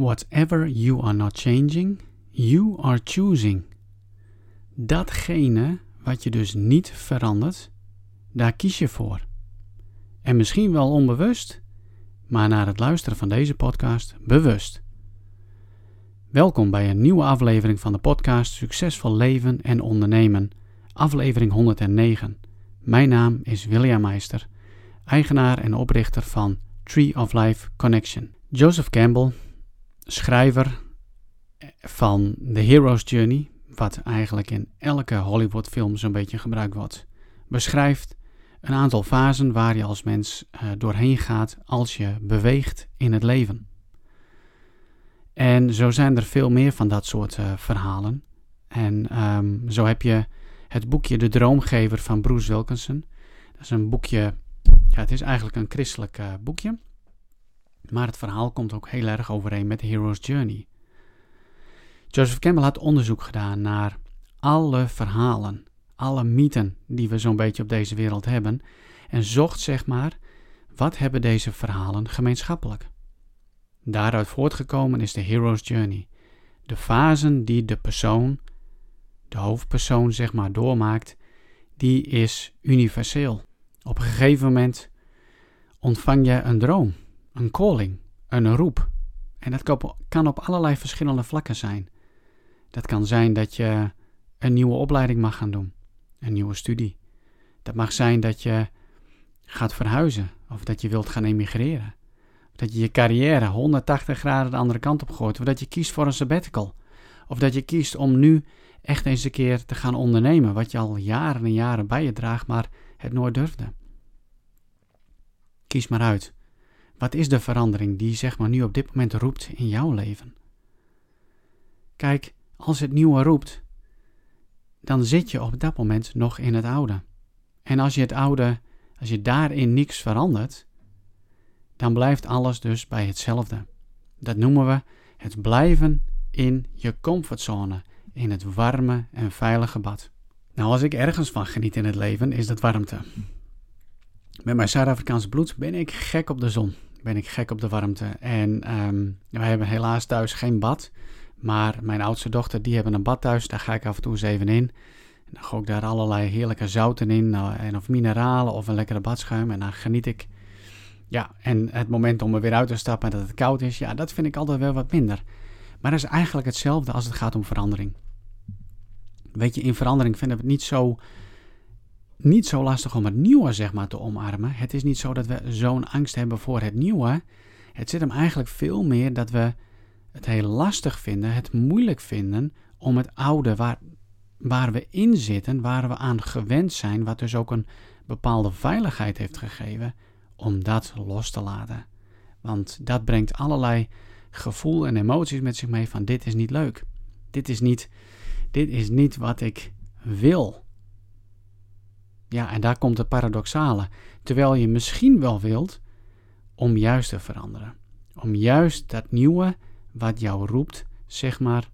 Whatever you are not changing, you are choosing. Datgene wat je dus niet verandert, daar kies je voor. En misschien wel onbewust, maar na het luisteren van deze podcast bewust. Welkom bij een nieuwe aflevering van de podcast Succesvol Leven en Ondernemen, aflevering 109. Mijn naam is William Meister, eigenaar en oprichter van Tree of Life Connection. Joseph Campbell, schrijver van The Hero's Journey, wat eigenlijk in elke Hollywoodfilm zo'n beetje gebruikt wordt, beschrijft een aantal fasen waar je als mens uh, doorheen gaat als je beweegt in het leven. En zo zijn er veel meer van dat soort uh, verhalen. En um, zo heb je het boekje De Droomgever van Bruce Wilkinson. Dat is een boekje, ja, het is eigenlijk een christelijk uh, boekje. Maar het verhaal komt ook heel erg overeen met The Hero's Journey. Joseph Campbell had onderzoek gedaan naar alle verhalen, alle mythen die we zo'n beetje op deze wereld hebben. En zocht zeg maar, wat hebben deze verhalen gemeenschappelijk? Daaruit voortgekomen is de Hero's Journey. De fasen die de persoon, de hoofdpersoon zeg maar, doormaakt, die is universeel. Op een gegeven moment ontvang je een droom, een calling, een roep. En dat kan op allerlei verschillende vlakken zijn. Dat kan zijn dat je een nieuwe opleiding mag gaan doen, een nieuwe studie. Dat mag zijn dat je gaat verhuizen of dat je wilt gaan emigreren. Dat je je carrière 180 graden de andere kant op gooit. Of dat je kiest voor een sabbatical. Of dat je kiest om nu echt eens een keer te gaan ondernemen. Wat je al jaren en jaren bij je draagt, maar het nooit durfde. Kies maar uit. Wat is de verandering die zeg maar nu op dit moment roept in jouw leven? Kijk, als het nieuwe roept, dan zit je op dat moment nog in het oude. En als je het oude, als je daarin niks verandert, dan blijft alles dus bij hetzelfde. Dat noemen we het blijven in je comfortzone, in het warme en veilige bad. Nou, als ik ergens van geniet in het leven, is dat warmte. Met mijn Zuid-Afrikaans bloed ben ik gek op de zon. Ben ik gek op de warmte. En um, wij hebben helaas thuis geen bad. Maar mijn oudste dochter, die hebben een bad thuis. Daar ga ik af en toe eens even in. En dan gooi ik daar allerlei heerlijke zouten in. Nou, en of mineralen of een lekkere badschuim. En dan geniet ik. Ja, en het moment om er weer uit te stappen dat het koud is. Ja, dat vind ik altijd wel wat minder. Maar dat is eigenlijk hetzelfde als het gaat om verandering. Weet je, in verandering vinden we het niet zo, niet zo lastig om het nieuwe zeg maar, te omarmen. Het is niet zo dat we zo'n angst hebben voor het nieuwe. Het zit hem eigenlijk veel meer dat we het heel lastig vinden, het moeilijk vinden om het oude waar, waar we in zitten, waar we aan gewend zijn, wat dus ook een bepaalde veiligheid heeft gegeven, om dat los te laten. Want dat brengt allerlei gevoel en emoties met zich mee van dit is niet leuk. Dit is niet, dit is niet wat ik wil. Ja, en daar komt het paradoxale. Terwijl je misschien wel wilt om juist te veranderen. Om juist dat nieuwe wat jou roept, zeg maar,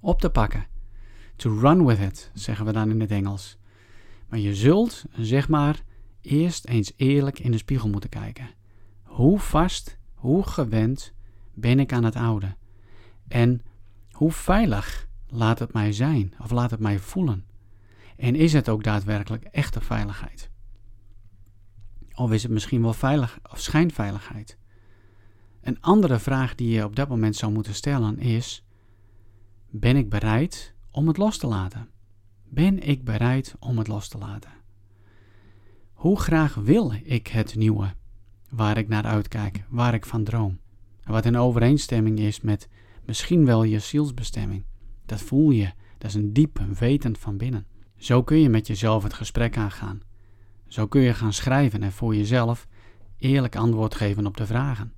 op te pakken. To run with it, zeggen we dan in het Engels. Maar je zult, zeg maar, eerst eens eerlijk in de spiegel moeten kijken. Hoe vast, hoe gewend ben ik aan het oude? En hoe veilig laat het mij zijn of laat het mij voelen? En is het ook daadwerkelijk echte veiligheid? Of is het misschien wel veilig of schijnveiligheid? Een andere vraag die je op dat moment zou moeten stellen is: Ben ik bereid om het los te laten? Ben ik bereid om het los te laten? Hoe graag wil ik het nieuwe, waar ik naar uitkijk, waar ik van droom? Wat in overeenstemming is met misschien wel je zielsbestemming. Dat voel je, dat is een diep weten van binnen. Zo kun je met jezelf het gesprek aangaan. Zo kun je gaan schrijven en voor jezelf eerlijk antwoord geven op de vragen.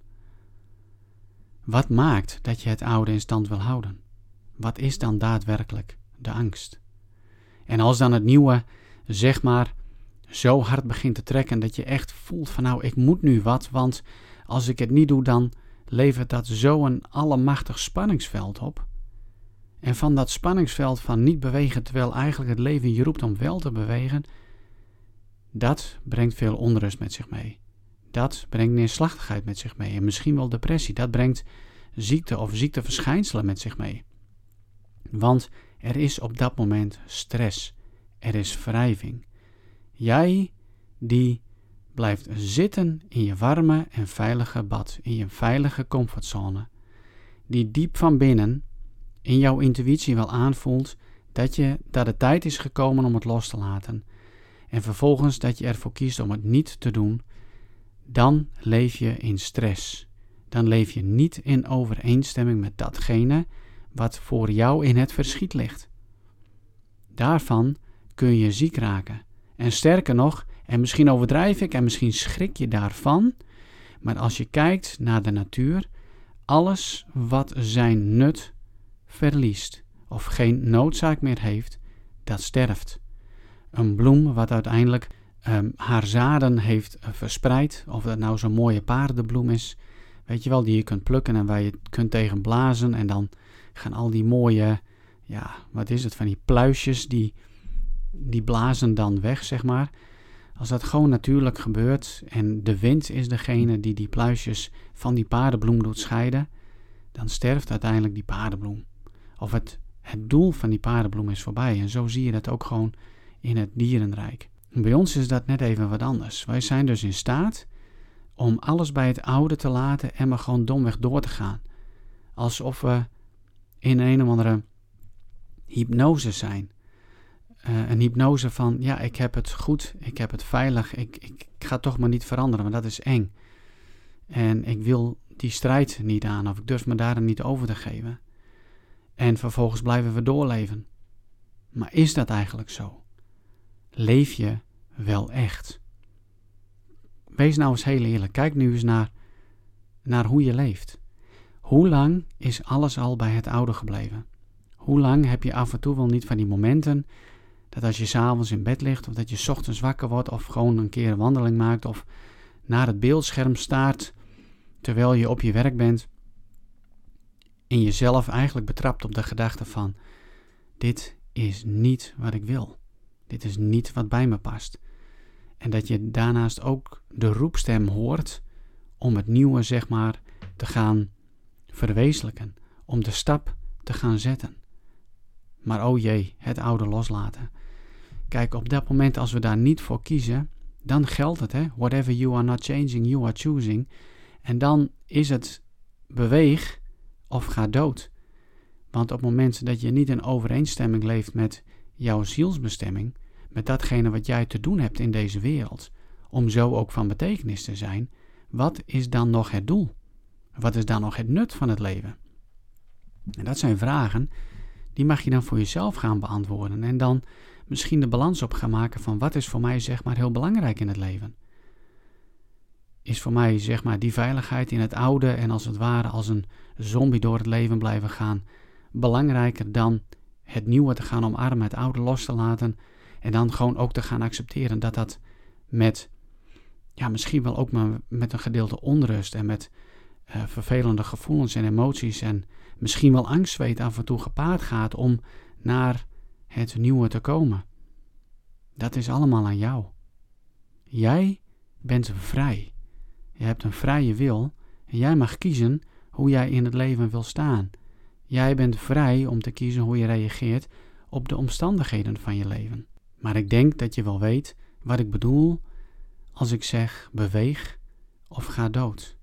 Wat maakt dat je het oude in stand wil houden? Wat is dan daadwerkelijk de angst? En als dan het nieuwe, zeg maar, zo hard begint te trekken dat je echt voelt van nou, ik moet nu wat, want als ik het niet doe, dan levert dat zo'n allemachtig spanningsveld op. En van dat spanningsveld van niet bewegen terwijl eigenlijk het leven je roept om wel te bewegen, dat brengt veel onrust met zich mee dat brengt neerslachtigheid met zich mee en misschien wel depressie. Dat brengt ziekte of ziekteverschijnselen met zich mee. Want er is op dat moment stress, er is wrijving. Jij die blijft zitten in je warme en veilige bad, in je veilige comfortzone, die diep van binnen in jouw intuïtie wel aanvoelt dat, je, dat het tijd is gekomen om het los te laten. En vervolgens dat je ervoor kiest om het niet te doen, dan leef je in stress. Dan leef je niet in overeenstemming met datgene wat voor jou in het verschiet ligt. Daarvan kun je ziek raken. En sterker nog, en misschien overdrijf ik en misschien schrik je daarvan, maar als je kijkt naar de natuur, alles wat zijn nut verliest of geen noodzaak meer heeft, dat sterft. Een bloem wat uiteindelijk um, haar zaden heeft eh, verspreid, of dat nou zo'n mooie paardenbloem is, weet je wel, die je kunt plukken en waar je kunt tegen blazen en dan gaan al die mooie, ja, wat is het, van die pluisjes, die, die blazen dan weg, zeg maar. Als dat gewoon natuurlijk gebeurt en de wind is degene die die pluisjes van die paardenbloem doet scheiden, dan sterft uiteindelijk die paardenbloem. Of het, het doel van die paardenbloem is voorbij. En zo zie je dat ook gewoon in het dierenrijk. bij ons is dat net even wat anders. Wij zijn dus in staat om alles bij het oude te laten en maar gewoon domweg door te gaan. Alsof we in een of andere hypnose zijn. Uh, een hypnose van, ja, ik heb het goed, ik heb het veilig, ik, ik, ga toch maar niet veranderen, want dat is eng. En ik wil die strijd niet aan, of ik durf me daar niet over te geven. En vervolgens blijven we doorleven. Maar is dat eigenlijk zo? Leef je wel echt? Wees nou eens heel eerlijk. Kijk nu eens naar, naar hoe je leeft. Hoe lang is alles al bij het oude gebleven? Hoe lang heb je af en toe wel niet van die momenten dat als je s'avonds in bed ligt of dat je ochtends wakker wordt of gewoon een keer een wandeling maakt of naar het beeldscherm staart terwijl je op je werk bent en jezelf eigenlijk betrapt op de gedachte van dit is niet wat ik wil. Dit is niet wat bij me past. En dat je daarnaast ook de roepstem hoort om het nieuwe, zeg maar, te gaan verwezenlijken. Om de stap te gaan zetten. Maar oh jee, het oude loslaten. Kijk, op dat moment als we daar niet voor kiezen, dan geldt het, hè. Whatever you are not changing, you are choosing. En dan is het beweeg of ga dood. Want op het moment dat je niet in overeenstemming leeft met jouw zielsbestemming, met datgene wat jij te doen hebt in deze wereld, om zo ook van betekenis te zijn, wat is dan nog het doel? Wat is dan nog het nut van het leven? En dat zijn vragen die mag je dan voor jezelf gaan beantwoorden en dan misschien de balans op gaan maken van wat is voor mij zeg maar heel belangrijk in het leven. Is voor mij zeg maar die veiligheid in het oude en als het ware als een zombie door het leven blijven gaan belangrijker dan het nieuwe te gaan omarmen, het oude los te laten en dan gewoon ook te gaan accepteren dat dat met, ja, misschien wel ook maar met een gedeelte onrust en met uh, vervelende gevoelens en emoties en misschien wel angstzweet af en toe gepaard gaat om naar het nieuwe te komen. Dat is allemaal aan jou. Jij bent vrij. Je hebt een vrije wil en jij mag kiezen hoe jij in het leven wil staan. Jij bent vrij om te kiezen hoe je reageert op de omstandigheden van je leven. Maar ik denk dat je wel weet wat ik bedoel als ik zeg beweeg of ga dood.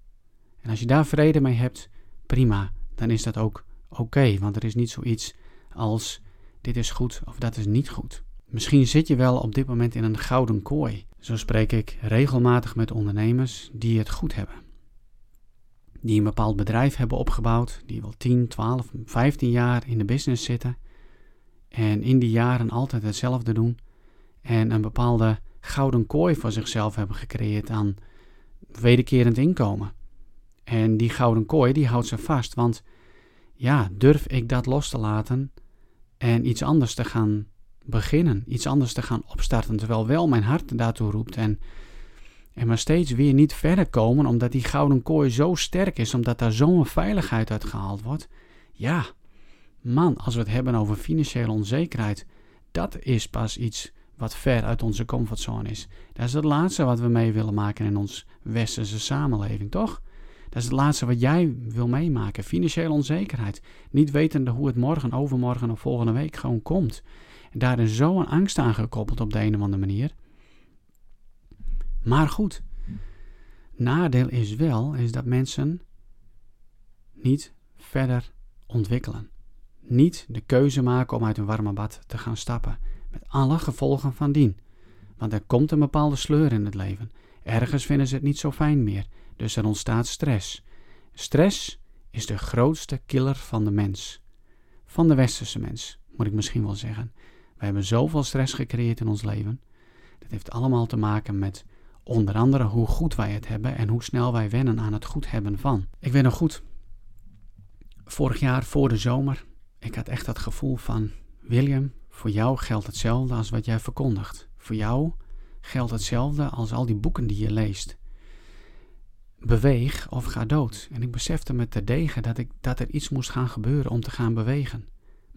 En als je daar vrede mee hebt, prima, dan is dat ook oké, want er is niet zoiets als dit is goed of dat is niet goed. Misschien zit je wel op dit moment in een gouden kooi. Zo spreek ik regelmatig met ondernemers die het goed hebben. Die een bepaald bedrijf hebben opgebouwd, die wel 10, 12, 15 jaar in de business zitten. En in die jaren altijd hetzelfde doen. En een bepaalde gouden kooi voor zichzelf hebben gecreëerd aan wederkerend inkomen. En die gouden kooi die houdt ze vast, want ja, durf ik dat los te laten en iets anders te gaan beginnen, iets anders te gaan opstarten, terwijl wel mijn hart daartoe roept en, en maar steeds weer niet verder komen, omdat die gouden kooi zo sterk is, omdat daar zo'n veiligheid uit gehaald wordt. Ja, man, als we het hebben over financiële onzekerheid, dat is pas iets wat ver uit onze comfortzone is. Dat is het laatste wat we mee willen maken in ons westerse samenleving, toch? Dat is het laatste wat jij wil meemaken. Financiële onzekerheid. Niet wetende hoe het morgen, overmorgen of volgende week gewoon komt. Daar is zo'n angst aan gekoppeld op de een of andere manier. Maar goed, nadeel is wel is dat mensen niet verder ontwikkelen. Niet de keuze maken om uit een warme bad te gaan stappen. Met alle gevolgen van dien. Want er komt een bepaalde sleur in het leven. Ergens vinden ze het niet zo fijn meer. Dus er ontstaat stress. Stress is de grootste killer van de mens. Van de westerse mens, moet ik misschien wel zeggen. We hebben zoveel stress gecreëerd in ons leven. Dat heeft allemaal te maken met onder andere hoe goed wij het hebben en hoe snel wij wennen aan het goed hebben van. Ik weet nog goed, vorig jaar voor de zomer, ik had echt dat gevoel van: William, voor jou geldt hetzelfde als wat jij verkondigt. Voor jou geldt hetzelfde als al die boeken die je leest. Beweeg of ga dood. En ik besefte me terdege dat, ik, dat er iets moest gaan gebeuren om te gaan bewegen.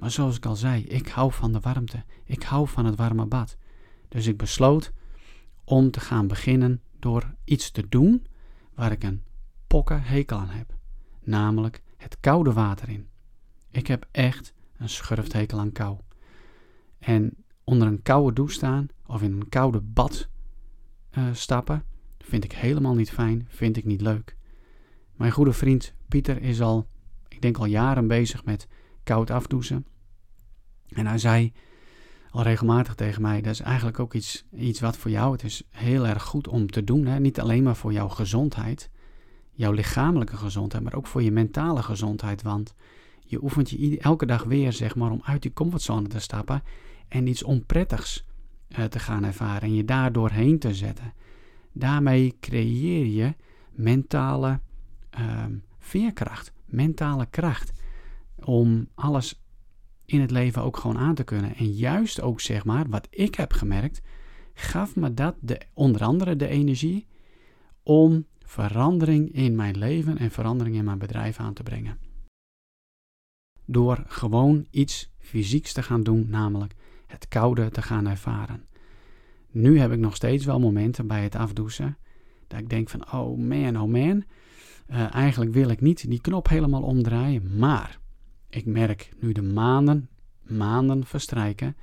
Maar zoals ik al zei, ik hou van de warmte. Ik hou van het warme bad. Dus ik besloot om te gaan beginnen door iets te doen waar ik een pokken hekel aan heb. Namelijk het koude water in. Ik heb echt een schurfthekel aan kou. En onder een koude douche staan of in een koude bad uh, stappen vind ik helemaal niet fijn, vind ik niet leuk. Mijn goede vriend Pieter is al, ik denk al jaren bezig met koud afdouchen. En hij zei al regelmatig tegen mij, dat is eigenlijk ook iets, iets wat voor jou, het is heel erg goed om te doen. Hè? Niet alleen maar voor jouw gezondheid, jouw lichamelijke gezondheid, maar ook voor je mentale gezondheid. Want je oefent je elke dag weer, zeg maar, om uit die comfortzone te stappen en iets onprettigs uh, te gaan ervaren en je daar doorheen te zetten. Daarmee creëer je mentale uh, veerkracht, mentale kracht om alles in het leven ook gewoon aan te kunnen. En juist ook, zeg maar, wat ik heb gemerkt, gaf me dat de, onder andere de energie om verandering in mijn leven en verandering in mijn bedrijf aan te brengen. Door gewoon iets fysieks te gaan doen, namelijk het koude te gaan ervaren. Nu heb ik nog steeds wel momenten bij het afdouchen dat ik denk van, oh man, oh man, uh, eigenlijk wil ik niet die knop helemaal omdraaien, maar ik merk nu de maanden, maanden verstrijken,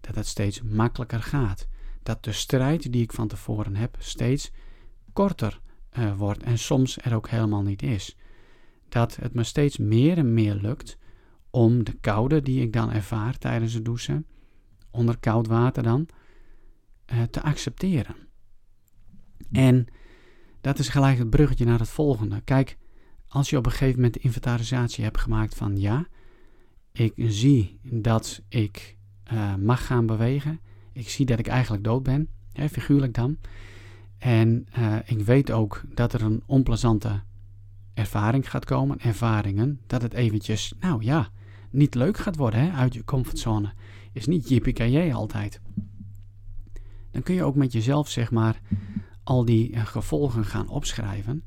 dat het steeds makkelijker gaat. Dat de strijd die ik van tevoren heb steeds korter uh, wordt en soms er ook helemaal niet is. Dat het me steeds meer en meer lukt om de koude die ik dan ervaar tijdens het douchen, onder koud water dan, uh, te accepteren. En dat is gelijk het bruggetje naar het volgende. Kijk, als je op een gegeven moment de inventarisatie hebt gemaakt van ja, ik zie dat ik uh, mag gaan bewegen. Ik zie dat ik eigenlijk dood ben, hè, figuurlijk dan. En uh, ik weet ook dat er een onplezante ervaring gaat komen, ervaringen, dat het eventjes, nou ja, niet leuk gaat worden hè, uit je comfortzone. Is niet jippie altijd. Dan kun je ook met jezelf, zeg maar, al die uh, gevolgen gaan opschrijven.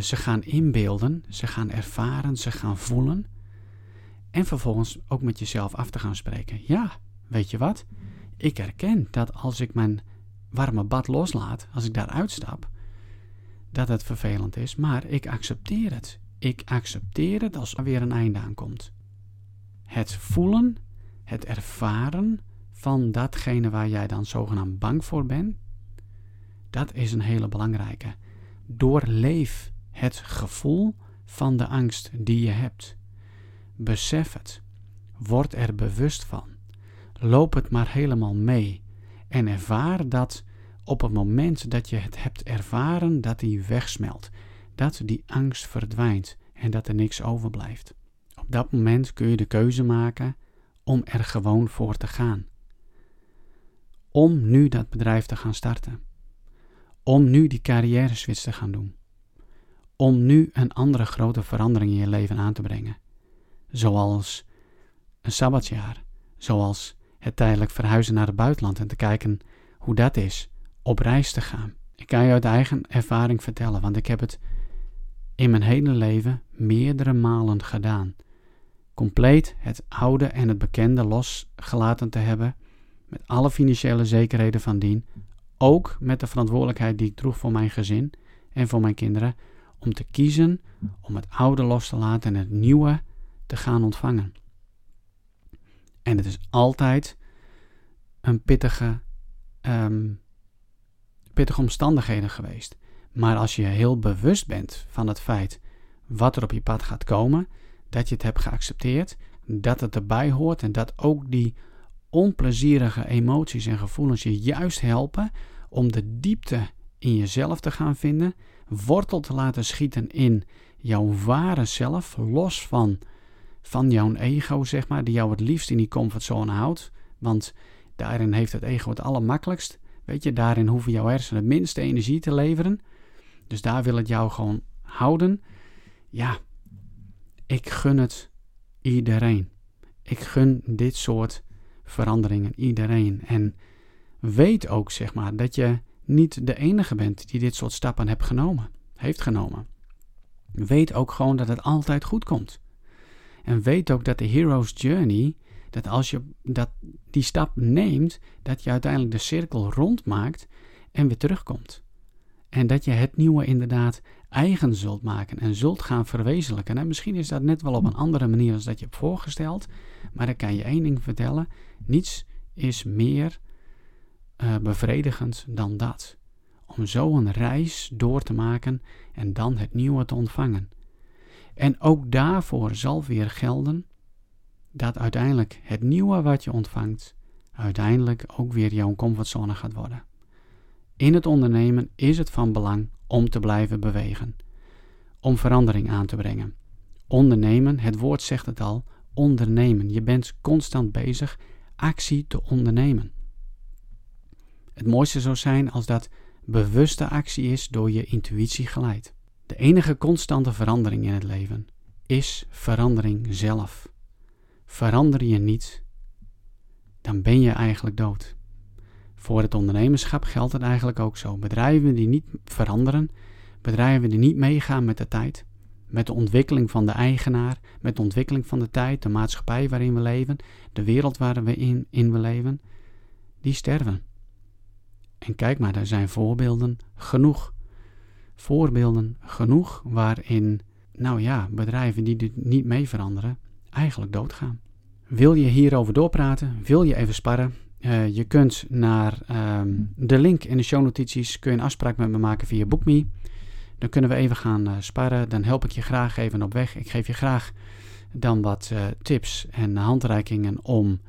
Ze gaan inbeelden, ze gaan ervaren, ze gaan voelen. En vervolgens ook met jezelf af te gaan spreken. Ja, weet je wat? Ik herken dat als ik mijn warme bad loslaat, als ik daar uitstap, dat het vervelend is, maar ik accepteer het. Ik accepteer het als er weer een einde aankomt. Het voelen, het ervaren van datgene waar jij dan zogenaamd bang voor bent, dat is een hele belangrijke. Doorleef het gevoel van de angst die je hebt. Besef het. Word er bewust van. Loop het maar helemaal mee. En ervaar dat op het moment dat je het hebt ervaren, dat die wegsmelt. Dat die angst verdwijnt en dat er niks overblijft. Op dat moment kun je de keuze maken om er gewoon voor te gaan. Om nu dat bedrijf te gaan starten. Om nu die carrière switch te gaan doen. Om nu een andere grote verandering in je leven aan te brengen zoals een sabbatsjaar, zoals het tijdelijk verhuizen naar het buitenland en te kijken hoe dat is, op reis te gaan. Ik kan je uit eigen ervaring vertellen, want ik heb het in mijn hele leven meerdere malen gedaan. Compleet het oude en het bekende losgelaten te hebben, met alle financiële zekerheden van dien, ook met de verantwoordelijkheid die ik droeg voor mijn gezin en voor mijn kinderen, om te kiezen om het oude los te laten en het nieuwe te gaan ontvangen. En het is altijd een pittige, um, pittige omstandigheden geweest. Maar als je heel bewust bent van het feit wat er op je pad gaat komen, dat je het hebt geaccepteerd, dat het erbij hoort en dat ook die onplezierige emoties en gevoelens je juist helpen om de diepte in jezelf te gaan vinden, wortel te laten schieten in jouw ware zelf, los van, van jouw ego, zeg maar, die jou het liefst in die comfortzone houdt. Want daarin heeft het ego het allermakkelijkst. Weet je, daarin hoeven jouw hersenen het minste energie te leveren. Dus daar wil het jou gewoon houden. Ja, ik gun het iedereen. Ik gun dit soort veranderingen iedereen. En weet ook, zeg maar, dat je niet de enige bent die dit soort stappen hebt genomen, heeft genomen. Weet ook gewoon dat het altijd goed komt. En weet ook dat de hero's journey, dat als je dat, die stap neemt, dat je uiteindelijk de cirkel rondmaakt en weer terugkomt. En dat je het nieuwe inderdaad eigen zult maken en zult gaan verwezenlijken. En misschien is dat net wel op een andere manier dan dat je hebt voorgesteld, maar dan kan je één ding vertellen: niets is meer uh, bevredigend dan dat. Om zo een reis door te maken en dan het nieuwe te ontvangen. En ook daarvoor zal weer gelden dat uiteindelijk het nieuwe wat je ontvangt, uiteindelijk ook weer jouw comfortzone gaat worden. In het ondernemen is het van belang om te blijven bewegen, om verandering aan te brengen. Ondernemen, het woord zegt het al, ondernemen. Je bent constant bezig actie te ondernemen. Het mooiste zou zijn als dat bewuste actie is door je intuïtie geleid. De enige constante verandering in het leven is verandering zelf. Verander je niet, dan ben je eigenlijk dood. Voor het ondernemerschap geldt het eigenlijk ook zo. Bedrijven die niet veranderen, bedrijven die niet meegaan met de tijd, met de ontwikkeling van de eigenaar, met de ontwikkeling van de tijd, de maatschappij waarin we leven, de wereld waar we in, in we leven, die sterven. En kijk maar, er zijn voorbeelden genoeg. Voorbeelden genoeg waarin, nou ja, bedrijven die niet mee veranderen, eigenlijk doodgaan. Wil je hierover doorpraten? Wil je even sparren? Uh, je kunt naar um, de link in de shownotities, kun je een afspraak met me maken via BookMe. Dan kunnen we even gaan uh, sparren. Dan help ik je graag even op weg. Ik geef je graag dan wat uh, tips en handreikingen om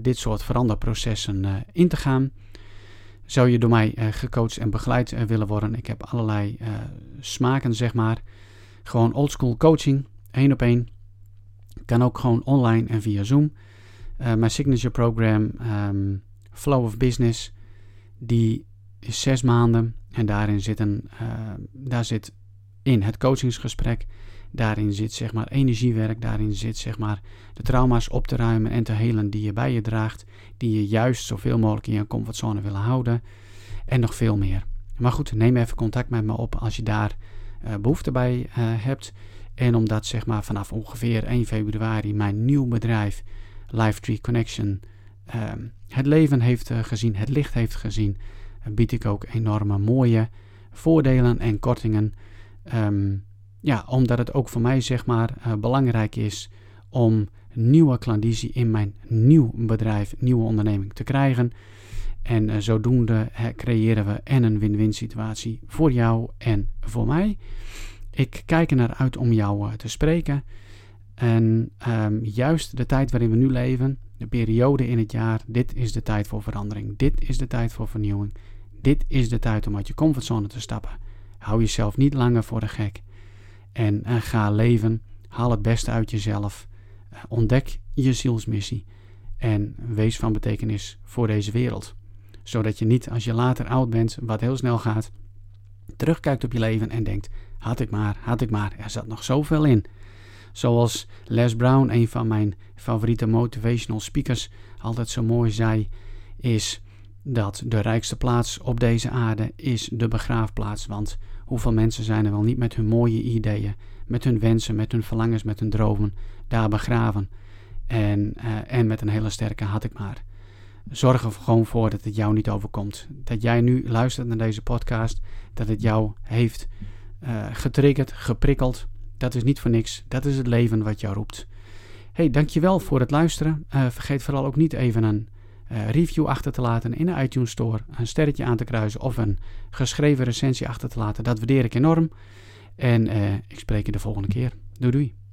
dit soort veranderprocessen in te gaan. Zou je door mij gecoacht en begeleid willen worden? Ik heb allerlei smaken, zeg maar. Gewoon oldschool coaching, één op één. Kan ook gewoon online en via Zoom. Mijn signature program um, Flow of Business, die is zes maanden en daarin zit, een, daar zit in het coachingsgesprek, daarin zit zeg maar energiewerk, daarin zit zeg maar de trauma's op te ruimen en te helen die je bij je draagt, die je juist zoveel mogelijk in je comfortzone willen houden en nog veel meer. Maar goed, neem even contact met me op als je daar uh, behoefte bij uh, hebt. En omdat zeg maar vanaf ongeveer 1 februari mijn nieuw bedrijf Live Connection ehm, het leven heeft uh, gezien, het licht heeft gezien, bied ik ook enorme mooie voordelen en kortingen. Um, ja, omdat het ook voor mij zeg maar uh, belangrijk is om nieuwe klandizie in mijn nieuw bedrijf, nieuwe onderneming te krijgen. En zodoende creëren we en een win-win situatie voor jou en voor mij. Ik kijk er naar uit om jou te spreken. En um, juist de tijd waarin we nu leven, de periode in het jaar, dit is de tijd voor verandering. Dit is de tijd voor vernieuwing. Dit is de tijd om uit je comfortzone te stappen. Hou jezelf niet langer voor de gek. En, en ga leven. Haal het beste uit jezelf. Uh, ontdek je zielsmissie. En wees van betekenis voor deze wereld. Zodat je niet, als je later oud bent, wat heel snel gaat, terugkijkt op je leven en denkt: had ik maar, had ik maar, er zat nog zoveel in. Zoals Les Brown, een van mijn favoriete motivational speakers, altijd zo mooi zei, is dat de rijkste plaats op deze aarde is de begraafplaats. Want hoeveel mensen zijn er wel niet met hun mooie ideeën, met hun wensen, met hun verlangens, met hun dromen daar begraven. En, uh, en met een hele sterke had ik maar. Zorg er gewoon voor dat het jou niet overkomt. Dat jij nu luistert naar deze podcast, dat het jou heeft uh, getriggerd, geprikkeld. Dat is niet voor niks. Dat is het leven wat jou roept. Hey, dankjewel voor het luisteren. Uh, vergeet vooral ook niet even een uh, review achter te laten in de iTunes Store, een sterretje aan te kruisen of een geschreven recensie achter te laten. Dat waardeer ik enorm. En ik spreek je de volgende keer. Doei doei.